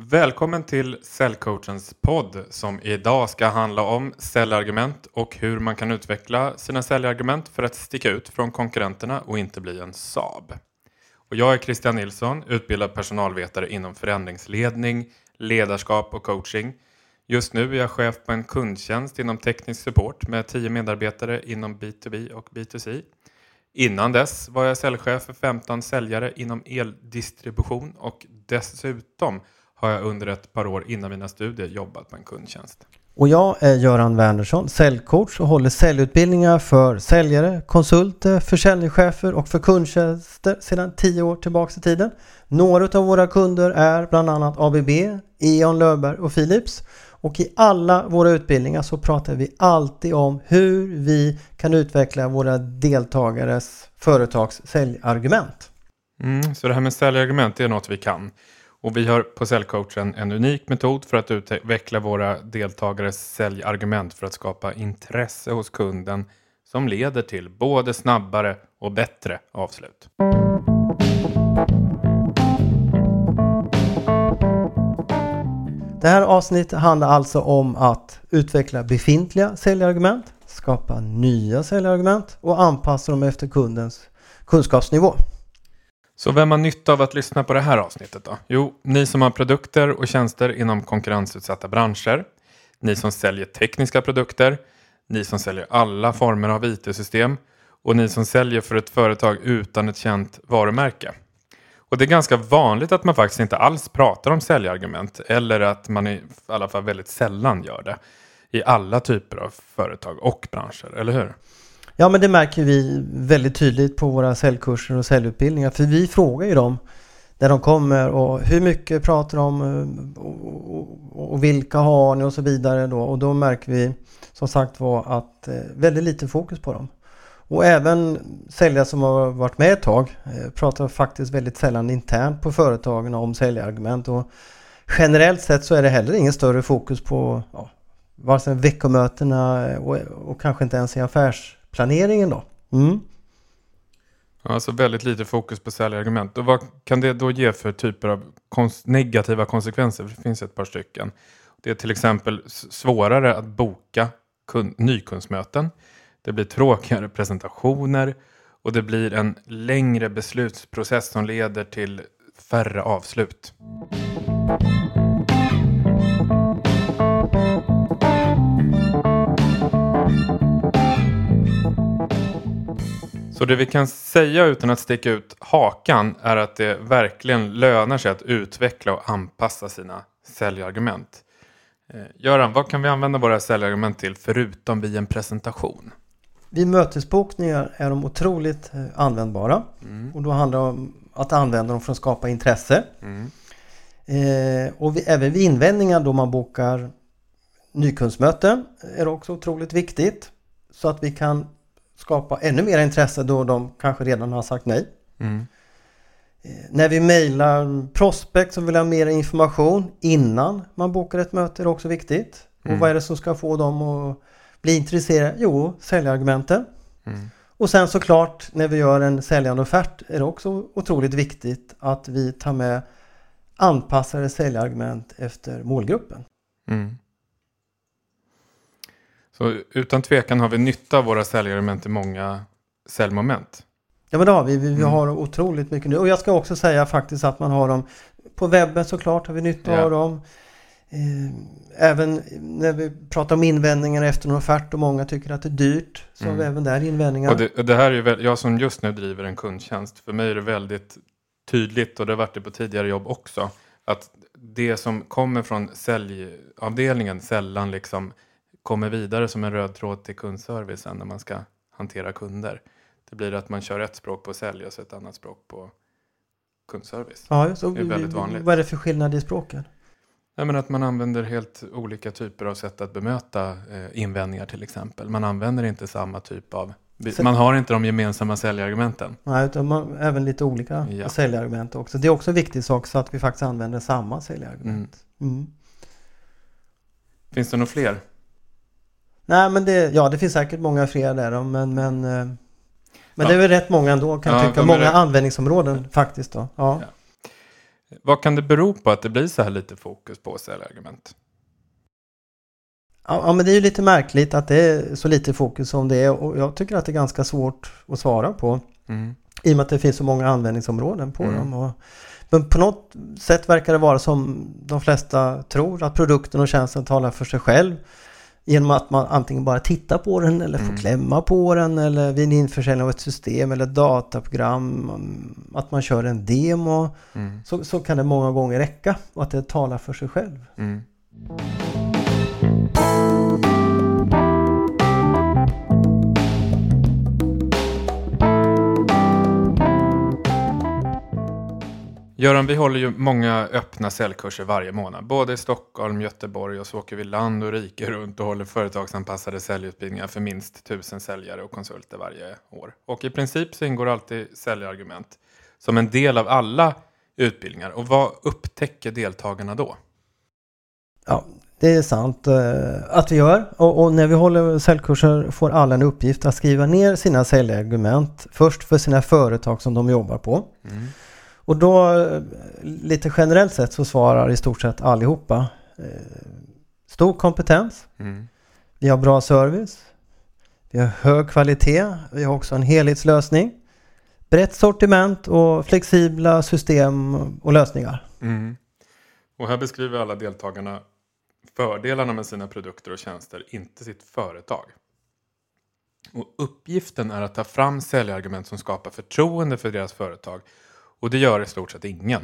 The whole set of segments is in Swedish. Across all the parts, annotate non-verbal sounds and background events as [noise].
Välkommen till Säljcoachens podd som idag ska handla om säljargument och hur man kan utveckla sina säljargument för att sticka ut från konkurrenterna och inte bli en Saab. Och jag är Christian Nilsson, utbildad personalvetare inom förändringsledning, ledarskap och coaching. Just nu är jag chef på en kundtjänst inom teknisk support med 10 medarbetare inom B2B och B2C. Innan dess var jag säljchef för 15 säljare inom eldistribution och dessutom har jag under ett par år innan mina studier jobbat på en kundtjänst. Och jag är Göran Wernersson, säljcoach och håller säljutbildningar för säljare, konsulter, försäljningschefer och för kundtjänster sedan 10 år tillbaka i tiden. Några av våra kunder är bland annat ABB, E.ON Löfberg och Philips. Och i alla våra utbildningar så pratar vi alltid om hur vi kan utveckla våra deltagares företags säljargument. Mm, så det här med säljargument det är något vi kan. Och vi har på Säljcoachen en unik metod för att utveckla våra deltagares säljargument för att skapa intresse hos kunden som leder till både snabbare och bättre avslut. Det här avsnittet handlar alltså om att utveckla befintliga säljargument, skapa nya säljargument och anpassa dem efter kundens kunskapsnivå. Så vem har nytta av att lyssna på det här avsnittet då? Jo, ni som har produkter och tjänster inom konkurrensutsatta branscher, ni som säljer tekniska produkter, ni som säljer alla former av IT-system och ni som säljer för ett företag utan ett känt varumärke. Och det är ganska vanligt att man faktiskt inte alls pratar om säljargument eller att man i alla fall väldigt sällan gör det i alla typer av företag och branscher, eller hur? Ja men det märker vi väldigt tydligt på våra säljkurser och säljutbildningar. För vi frågar ju dem när de kommer och hur mycket pratar de om eh, och, och, vilka har ni och så vidare då. Och då märker vi som sagt var att eh, väldigt lite fokus på dem. Och även säljare som har varit med ett tag eh, pratar faktiskt väldigt sällan internt på företagen om säljargument. Och generellt sett så är det heller ingen större fokus på ja, vare sig veckomötena och, och kanske inte ens i affärs planeringen då. Mm. Alltså väldigt lite fokus på säljargument. Och vad kan det då ge för typer av kons negativa konsekvenser? Det finns ett par stycken. Det är till exempel svårare att boka nykundsmöten. Det blir tråkigare presentationer och det blir en längre beslutsprocess som leder till färre avslut. Så det vi kan säga utan att sticka ut hakan är att det verkligen lönar sig att utveckla och anpassa sina säljargument. Eh, Göran, vad kan vi använda våra säljargument till förutom vid en presentation? Vid mötesbokningar är de otroligt eh, användbara. Mm. Och då handlar det om att använda dem för att skapa intresse. Mm. Eh, och vi, även vid invändningar då man bokar nykundsmöten är det också otroligt viktigt. Så att vi kan skapa ännu mer intresse då de kanske redan har sagt nej. Mm. Eh, när vi mejlar prospect som vill ha mer information innan man bokar ett möte är det också viktigt. Mm. Och vad är det som ska få dem att bli intresserade? Jo, säljargumenten. Mm. Och sen såklart när vi gör en säljande offert är det också otroligt viktigt att vi tar med anpassade säljargument efter målgruppen. Mm. Så utan tvekan har vi nytta av våra säljargument i många säljmoment. Ja men det har vi. Vi, vi mm. har otroligt mycket nu. Och jag ska också säga faktiskt att man har dem på webben såklart har vi nytta ja. av dem. Eh, även när vi pratar om invändningar efter en offert och många tycker att det är dyrt så mm. har vi mm. även där invändningar. Och det, det här är ju, jag som just nu driver en kundtjänst, för mig är det väldigt tydligt och det har varit det på tidigare jobb också. Att det som kommer från säljavdelningen sällan liksom kommer vidare som en röd tråd till kundservicen när man ska hantera kunder. Det blir att man kör ett språk på sälj och så ett annat språk på kundservice. Ja, så det är väldigt vanligt. Vad är det för skillnad i språken? Ja, men att man använder helt olika typer av sätt att bemöta eh, invändningar till exempel. Man använder inte samma typ av man har inte de gemensamma säljargumenten. Nej, utan man, även lite olika ja. säljargument också. Det är också en viktig sak så att vi faktiskt använder samma säljargument. Mm. Mm. Finns det några fler? Nej men det, ja det finns säkert många fler där men, men, eh, men ja. det är väl rätt många ändå kan jag tycka. Många rätt... användningsområden faktiskt då. Ja. ja. Vad kan det bero på att det blir så här lite fokus på säljargument? Ja, men det är ju lite märkligt att det är så lite fokus som det är och jag tycker att det är ganska svårt att svara på. Mm. I och med att det finns så många användningsområden på mm. dem. Och, men på något sätt verkar det vara som de flesta tror att produkten och tjänsten talar för sig själv. Genom att man antingen bara tittar på den eller får mm. klämma på den eller vid en införsäljning av ett system eller dataprogram. Att man kör en demo. Mm. Så, så kan det många gånger räcka och att det talar för sig själv. Mm. Göran, vi håller ju många öppna säljkurser varje månad. Både i Stockholm, Göteborg och så åker vi land och rike runt och håller företagsanpassade säljutbildningar för minst tusen säljare och konsulter varje år. Och i princip så ingår alltid säljargument som en del av alla utbildningar. Och vad upptäcker deltagarna då? Ja, det är sant eh, att vi gör. Och, och, när vi håller säljkurser får alla en uppgift att skriva ner sina säljargument. Först för sina företag som de jobbar på. Mm. Och då lite generellt sett så svarar i stort sett allihopa eh, stor kompetens. Mm. Vi har bra service. Vi har hög kvalitet. Vi har också en helhetslösning. Brett sortiment och flexibla system och lösningar. Mm. Och här beskriver alla deltagarna fördelarna med sina produkter och tjänster, inte sitt företag. Och uppgiften är att ta fram säljargument som skapar förtroende för deras företag och det gör i stort sett ingen.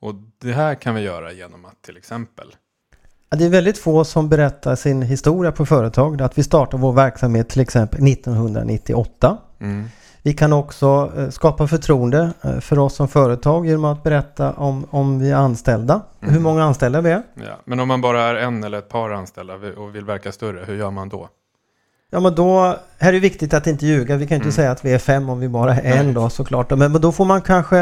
Och det här kan vi göra genom att till exempel det är väldigt få som berättar sin historia på företag. Att vi startade vår verksamhet till exempel 1998. Mm. Vi kan också eh, skapa förtroende eh, för oss som företag genom att berätta om, om vi är anställda. Mm. Hur många anställda vi är. Ja, men om man bara är en eller ett par anställda och vill verka större, hur gör man då? Ja men då, här är det viktigt att inte ljuga. Vi kan inte mm. säga att vi är fem om vi bara är en då såklart. Men, men då får man kanske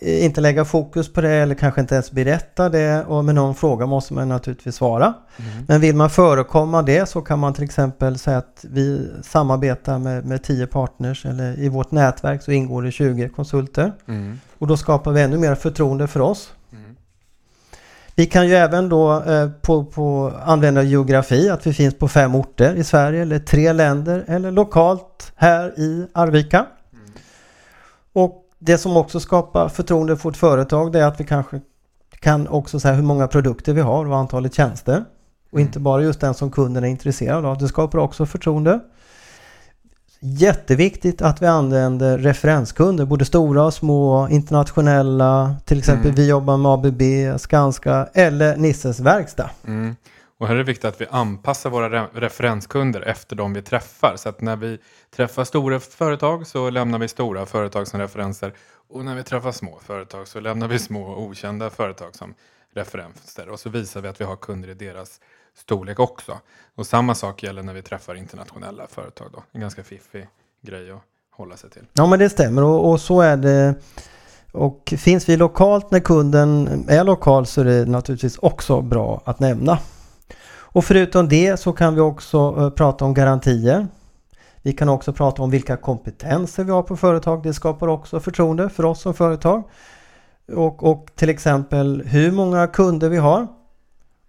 eh, inte lägga fokus på det eller kanske inte ens berätta det. Och med någon fråga måste man naturligtvis svara. Mm. Men vill man förekomma det så kan man till exempel säga att vi samarbetar med, med 10 partners eller i vårt nätverk så ingår det 20 konsulter. Mm. Och då skapar vi ännu mer förtroende för oss. Vi kan ju även då eh, på, på använda geografi, att vi finns på fem orter i Sverige eller tre länder eller lokalt här i Arvika. Mm. Och det som också skapar förtroende för ett företag det är att vi kanske kan också säga hur många produkter vi har och antalet tjänster. Och mm. inte bara just den som kunden är intresserad av. Det skapar också förtroende. Jätteviktigt att vi använder referenskunder, både stora och små, internationella. Till exempel mm. vi jobbar med ABB, Skanska eller Nisses verkstad. Mm. Och här är det viktigt att vi anpassar våra re referenskunder efter de vi träffar. Så att när vi träffar stora företag så lämnar vi stora företag som referenser. Och när vi träffar små företag så lämnar vi små okända företag som referenser. Och så visar vi att vi har kunder i deras storlek också. Och samma sak gäller när vi träffar internationella företag. Då. En ganska fiffig grej att hålla sig till. Ja men det stämmer och, och så är det. Och finns vi lokalt när kunden är lokal så är det naturligtvis också bra att nämna. Och förutom det så kan vi också uh, prata om garantier. Vi kan också prata om vilka kompetenser vi har på företag. Det skapar också förtroende för oss som företag. Och, och till exempel hur många kunder vi har.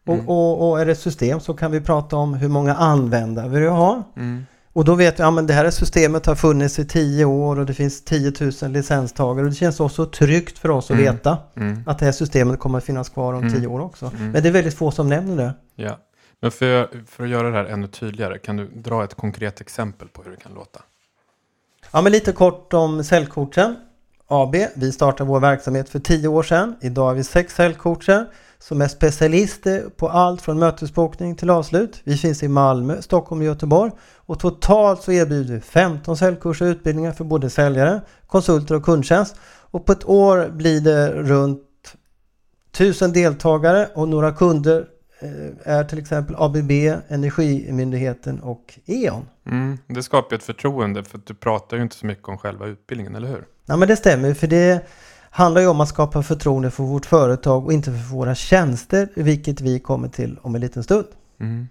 Och, mm. och, och, är det ett system så kan vi prata om hur många användare vi har. Mm. Och då vet vi att ja, det här systemet har funnits i tio år och det finns 10 000 licenstagare. Och det känns också tryggt för oss att mm. veta mm. att det här systemet kommer att finnas kvar om mm. tio år också. Mm. Men det är väldigt få som nämner det. Ja. Men för, för att göra det här ännu tydligare, kan du dra ett konkret exempel på hur det kan låta? Ja, men lite kort om säljcoachen AB. Vi startade vår verksamhet för tio år sedan. Idag har vi sex säljcoacher som är specialister på allt från mötesbokning till avslut. Vi finns i Malmö, Stockholm och Göteborg och totalt så erbjuder vi 15 säljkurser och utbildningar för både säljare, konsulter och kundtjänst. Och på ett år blir det runt 1000 deltagare och några kunder eh, är till exempel ABB, Energimyndigheten och E.ON. Mm, det skapar ett förtroende för att du pratar ju inte så mycket om själva utbildningen, eller hur? Ja men det stämmer för det handlar ju om att skapa förtroende för vårt företag och inte för våra tjänster, vilket vi kommer till om en liten stund. Mm.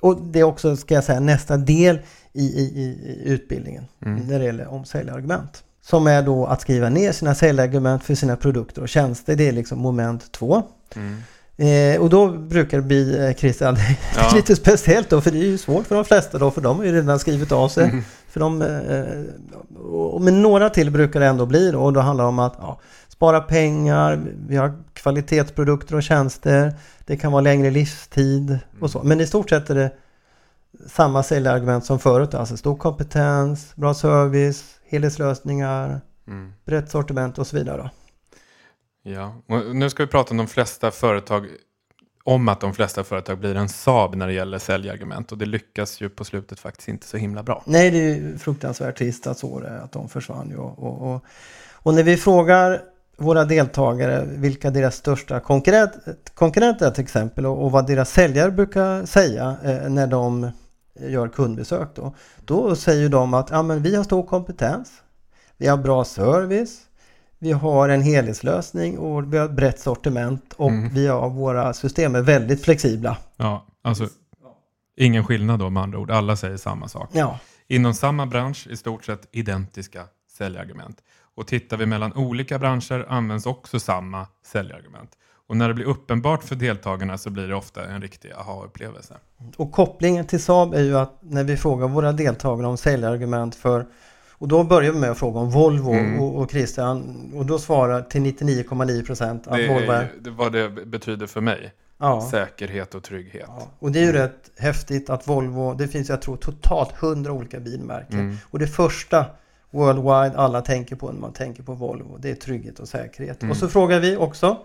Och det är också, ska jag säga, nästa del i, i, i utbildningen mm. när det gäller omsäljarargument. Som är då att skriva ner sina säljargument för sina produkter och tjänster. Det är liksom moment två. Mm. Eh, och då brukar det bli, eh, Christian, [laughs] Ja. lite speciellt då för det är ju svårt för de flesta då för de har ju redan skrivit av sig. Mm. För de, eh, och, men några till brukar det ändå bli då och då handlar det om att ja, spara pengar, vi har kvalitetsprodukter och tjänster, det kan vara längre livstid och så. Men i stort sett är det samma säljargument som förut, alltså stor kompetens, bra service, helhetslösningar, Mm. brett sortiment och så vidare. Då. Ja, och nu ska vi prata om de flesta företag, om att de flesta företag blir en Saab när det gäller säljargument och det lyckas ju på slutet faktiskt inte så himla bra. Nej, det är ju fruktansvärt trist att så det att de försvann ju. Och, och, och, och när vi frågar våra deltagare vilka deras största konkurrent, konkurrenter är till exempel och, och vad deras säljare brukar säga eh, när de gör kundbesök då. Då säger de att ja, men vi har stor kompetens, vi har bra service, vi har en helhetslösning och vi har ett brett sortiment och Mm. vi har våra system är väldigt flexibla. Ja, alltså ingen skillnad då med andra ord. Alla säger samma sak. Ja, Inom samma bransch i stort sett identiska säljargument. Och tittar vi mellan olika branscher används också samma säljargument. Och när det blir uppenbart för deltagarna så blir det ofta en riktig aha-upplevelse. Och kopplingen till Saab är ju att när vi frågar våra deltagare om säljargument för och då börjar vi med att fråga om Volvo Mm. och, och Christian och då svarar till 99,9 procent att Det Volvo är är... det vad det betyder för mig. Ja, Säkerhet och trygghet. ja. Och det är ju rätt häftigt att Volvo, det finns jag tror totalt 100 olika bilmärken. Mm. Och det första worldwide alla tänker på när man tänker på Volvo, det är trygghet och säkerhet. Mm. Och så frågar vi också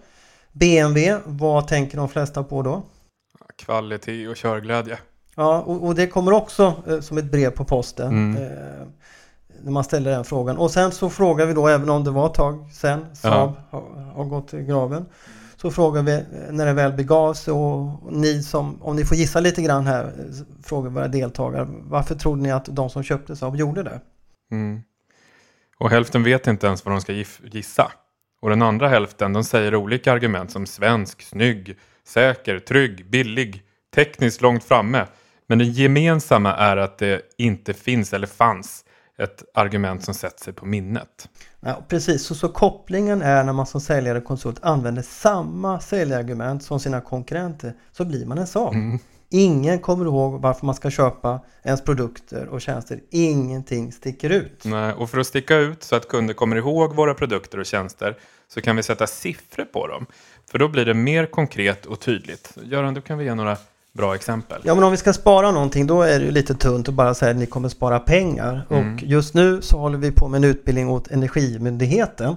BMW, vad tänker de flesta på då? Kvalitet och körglädje. Ja, och, och det kommer också eh, som ett brev på posten. Mm. Eh, när man ställer den frågan. Och sen så frågar vi då, även om det var ett tag sen Saab har, har gått i graven. Så frågar vi när det väl begav sig och, ni som, om ni får gissa lite grann här, frågar våra deltagare. Varför trodde ni att de som köpte Saab gjorde det? Mm. Och hälften vet inte ens vad de ska gissa. Och den andra hälften de säger olika argument som svensk, snygg, säker, trygg, billig, tekniskt långt framme. Men det gemensamma är att det inte finns eller fanns ett argument som sätter sig på minnet. Ja, precis, så, så kopplingen är när man som säljare och konsult använder samma säljargument som sina konkurrenter så blir man en Saab. Mm. Ingen kommer ihåg varför man ska köpa ens produkter och tjänster. Ingenting sticker ut. Nej, och för att sticka ut så att kunder kommer ihåg våra produkter och tjänster så kan vi sätta siffror på dem. För då blir det mer konkret och tydligt. Göran, du kan vi ge några bra exempel. Ja men om vi ska spara någonting då är det ju lite tunt att bara säga att ni kommer spara pengar. Mm. Och just nu så håller vi på med en utbildning åt Energimyndigheten.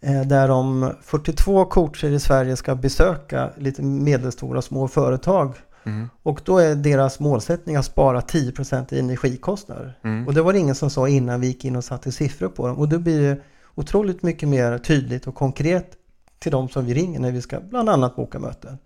eh, Där de 42 coacher i Sverige ska besöka lite medelstora och små företag. Mm. Och då är deras målsättning att spara 10% i energikostnader. Mm. Och det var det ingen som sa innan vi gick in och satte siffror på dem. Och då blir det otroligt mycket mer tydligt och konkret till de som vi ringer när vi ska bland annat boka möten.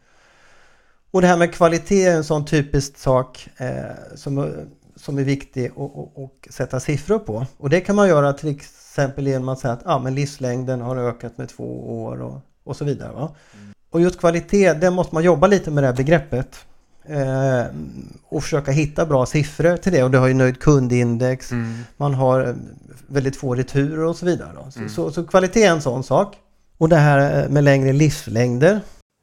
Och det här med kvalitet är en sån typisk sak eh, som, som är viktig att sätta siffror på. Och det kan man göra till exempel genom att säga att ah, men livslängden har ökat med två år och, och så vidare. Va? Och just kvalitet, det måste man jobba lite med det här begreppet. Eh, och försöka hitta bra siffror till det. Och det har ju nöjd kundindex, Mm. man har eh, väldigt få returer och så vidare. Så, Mm. så, så kvalitet är en sån sak. Och det här eh, med längre livslängder.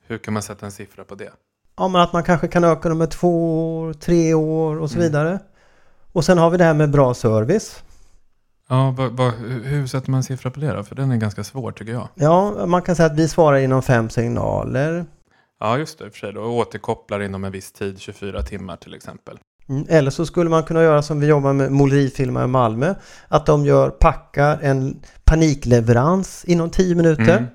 Hur kan man sätta en siffra på det? Ja, men att man kanske kan öka dem med två år, tre år och så Mm. vidare. Och sen har vi det här med bra service. Ja, vad, vad, hur sätter man en siffra på det då? För den är ganska svår tycker jag. Ja, man kan säga att vi svarar inom fem signaler. Ja, just det. i och För sig då. Och återkopplar inom en viss tid, 24 timmar till exempel. Mm, Eller så skulle man kunna göra som vi jobbar med målerifirma i Malmö. Att de gör, packar en panikleverans inom 10 minuter. Mm.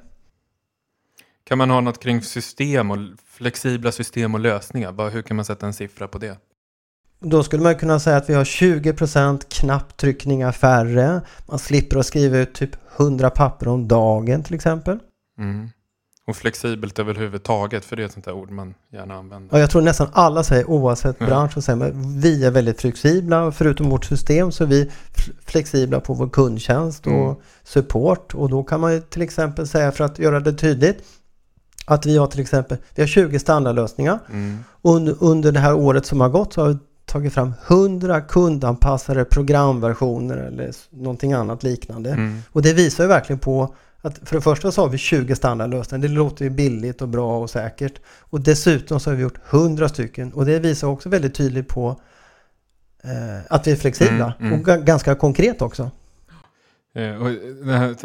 Kan man ha något kring system och flexibla system och lösningar? Vad, hur kan man sätta en siffra på det? Då skulle man kunna säga att vi har 20% knapptryckningar färre. Man slipper att skriva ut typ 100 papper om dagen till exempel. Mm. Och flexibelt överhuvudtaget, för det är ett sånt där ord man gärna använder. Och jag tror nästan alla säger oavsett Ja. bransch så säger man, vi är väldigt flexibla. Förutom vårt system så är vi flexibla på vår kundtjänst och Mm. support. Och då kan man ju till exempel säga för att göra det tydligt att vi har till exempel vi har 20 standardlösningar. Mm. Under, under det här året som har gått så har vi tagit fram 100 kundanpassade programversioner eller någonting annat liknande. Mm. Och det visar ju verkligen på att för det första så har vi 20 standardlösningar. Det låter ju billigt och bra och säkert. Och dessutom så har vi gjort 100 stycken. Och det visar också väldigt tydligt på eh, att vi är flexibla. Mm, mm. Och ga- ganska konkret också. Eh, och här,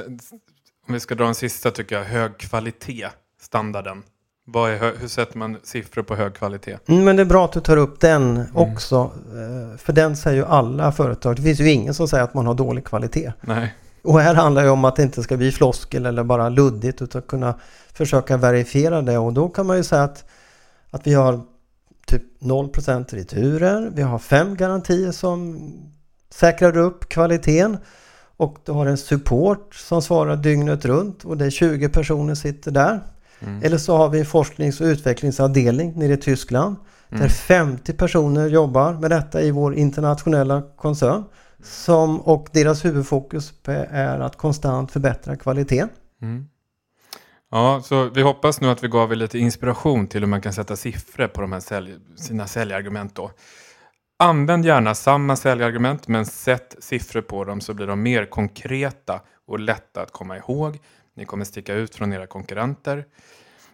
om vi ska dra en sista tycker jag, hög kvalitet, standarden. Vad är, hur sätter man siffror på hög kvalitet? Mm, men det är bra att du tar upp den också. Eh, för den säger ju alla företag. Det finns ju ingen som säger att man har dålig kvalitet. Nej. Och här handlar det om att det inte ska bli floskel eller bara luddigt utan kunna försöka verifiera det. Och då kan man ju säga att, att vi har typ 0% returer. Vi har fem garantier som säkrar upp kvaliteten. Och du har en support som svarar dygnet runt och det är 20 personer sitter där. Mm. Eller så har vi en forsknings och utvecklingsavdelning nere i Tyskland. Mm. Där 50 personer jobbar med detta i vår internationella koncern. Som, och deras huvudfokus är att konstant förbättra kvaliteten. Mm. Ja, så vi hoppas nu att vi gav er lite inspiration till hur man kan sätta siffror på de här sälj, sina säljargument då. Använd gärna samma säljargument men sätt siffror på dem så blir de mer konkreta och lätta att komma ihåg. Ni kommer sticka ut från era konkurrenter.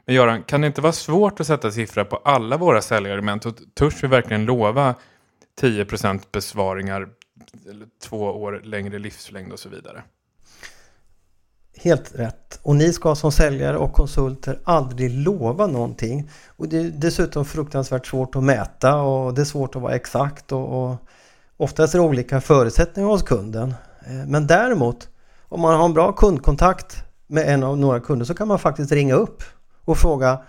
Men Göran, kan det inte vara svårt att sätta siffror på alla våra säljargument? Och törs vi verkligen lova 10% besvaringar, två år längre livslängd och så vidare? Helt rätt. Och ni ska som säljare och konsulter aldrig lova någonting. Och det är dessutom fruktansvärt svårt att mäta och det är svårt att vara exakt. Och, och oftast är det olika förutsättningar hos kunden. Eh, men däremot om man har en bra kundkontakt med en av några kunder så kan man faktiskt ringa upp och fråga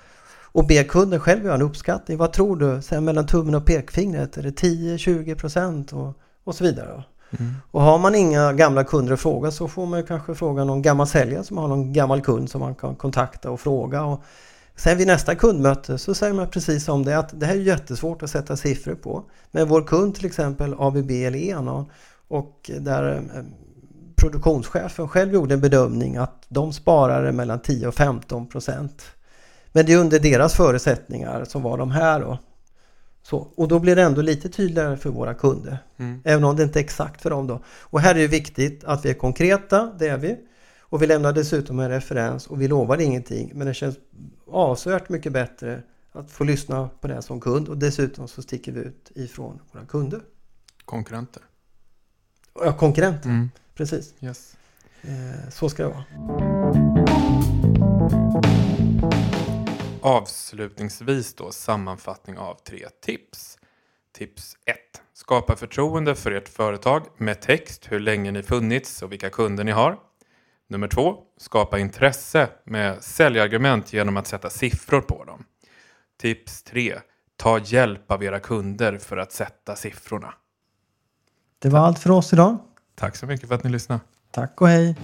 och be kunden själv göra en uppskattning. Vad tror du? Sen mellan tummen och pekfingret, är det 10-20 procent och, och så vidare. Och har man inga gamla kunder att fråga så får man kanske fråga någon gammal säljare som har någon gammal kund som man kan kontakta och fråga. Och sen vid nästa kundmöte så säger man precis som det att det här är jättesvårt att sätta siffror på. Men vår kund till exempel ABB eller Enon och där eh, produktionschefen själv gjorde en bedömning att de sparade mellan 10 och 15 procent. Men det är under deras förutsättningar som var de här då. Så, och då blir det ändå lite tydligare för våra kunder. Mm. Även om det inte är exakt för dem då. Och här är det viktigt att vi är konkreta, det är vi. Och vi lämnar dessutom en referens och vi lovar ingenting. Men det känns avsevärt mycket bättre att få lyssna på det som kund och dessutom så sticker vi ut ifrån våra kunder. Konkurrenter. Ja, konkurrenter, Mm. Precis. Yes. Eh, så ska det vara. Avslutningsvis då sammanfattning av tre tips. Tips 1. Skapa förtroende för ert företag med text hur länge ni funnits och vilka kunder ni har. Nummer 2. Skapa intresse med säljargument genom att sätta siffror på dem. Tips 3. Ta hjälp av era kunder för att sätta siffrorna. Det var allt för oss idag. Tack så mycket för att ni lyssnade. Tack och hej!